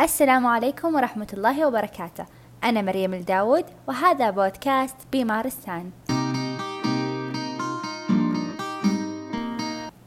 السلام عليكم ورحمة الله وبركاته. أنا مريم الداود وهذا بودكاست بمارستان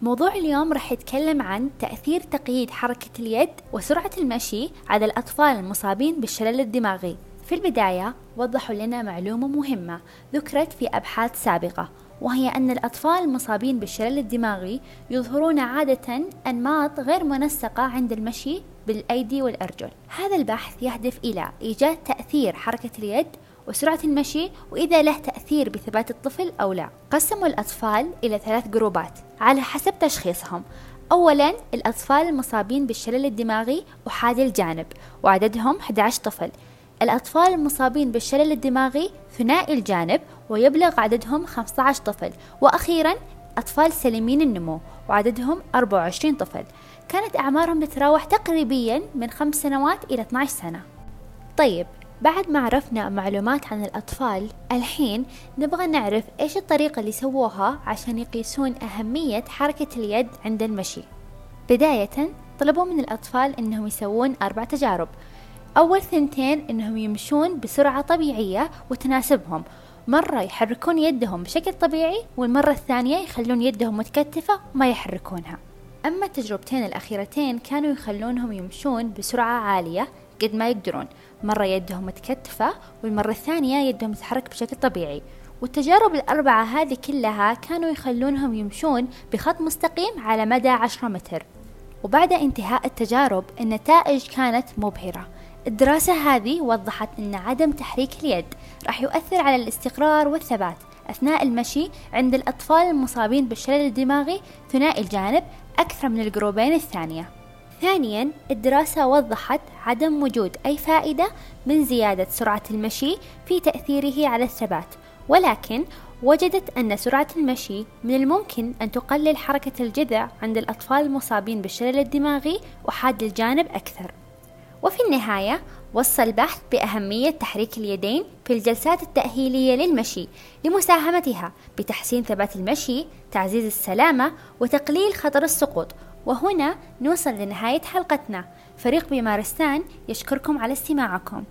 موضوع اليوم راح يتكلم عن تأثير تقييد حركة اليد وسرعة المشي على الأطفال المصابين بالشلل الدماغي. في البداية وضحوا لنا معلومة مهمة ذكرت في أبحاث سابقة وهي أن الأطفال المصابين بالشلل الدماغي يظهرون عادة أنماط غير منسقة عند المشي بالأيدي والأرجل. هذا البحث يهدف إلى إيجاد تأثير حركة اليد وسرعة المشي وإذا له تأثير بثبات الطفل أو لا. قسموا الأطفال إلى ثلاث جروبات على حسب تشخيصهم. أولا الأطفال المصابين بالشلل الدماغي أحادي الجانب وعددهم 11 طفل. الأطفال المصابين بالشلل الدماغي ثنائي الجانب ويبلغ عددهم 15 طفل. وأخيرا أطفال سليمين النمو وعددهم 24 طفل. كانت أعمارهم تتراوح تقريبا من 5 سنوات إلى 12 سنة. طيب بعد ما عرفنا معلومات عن الأطفال الحين نبغى نعرف إيش الطريقة اللي سووها عشان يقيسون أهمية حركة اليد عند المشي. بداية طلبوا من الأطفال إنهم يسوون أربع تجارب. أول ثنتين إنهم يمشون بسرعة طبيعية وتناسبهم. مرة يحركون يدهم بشكل طبيعي والمرة الثانية يخلون يدهم متكتفة وما يحركونها. أما التجربتين الأخيرتين كانوا يخلونهم يمشون بسرعة عالية قد ما يقدرون. مرة يدهم متكتفة والمرة الثانية يدهم تتحرك بشكل طبيعي. والتجارب الأربعة هذه كلها كانوا يخلونهم يمشون بخط مستقيم على مدى عشرة متر. وبعد انتهاء التجارب النتائج كانت مبهرة. الدراسة هذه وضحت أن عدم تحريك اليد راح يؤثر على الاستقرار والثبات. أثناء المشي عند الأطفال المصابين بالشلل الدماغي ثنائي الجانب أكثر من الجروبين الثانية. ثانيا الدراسة وضحت عدم وجود أي فائدة من زيادة سرعة المشي في تأثيره على الثبات ولكن وجدت أن سرعة المشي من الممكن أن تقلل حركة الجذع عند الأطفال المصابين بالشلل الدماغي وحاد الجانب أكثر. وفي النهاية وصى البحث بأهمية تحريك اليدين في الجلسات التأهيلية للمشي لمساهمتها بتحسين ثبات المشي، تعزيز السلامة، وتقليل خطر السقوط، وهنا نوصل لنهاية حلقتنا. فريق بمارستان يشكركم على استماعكم.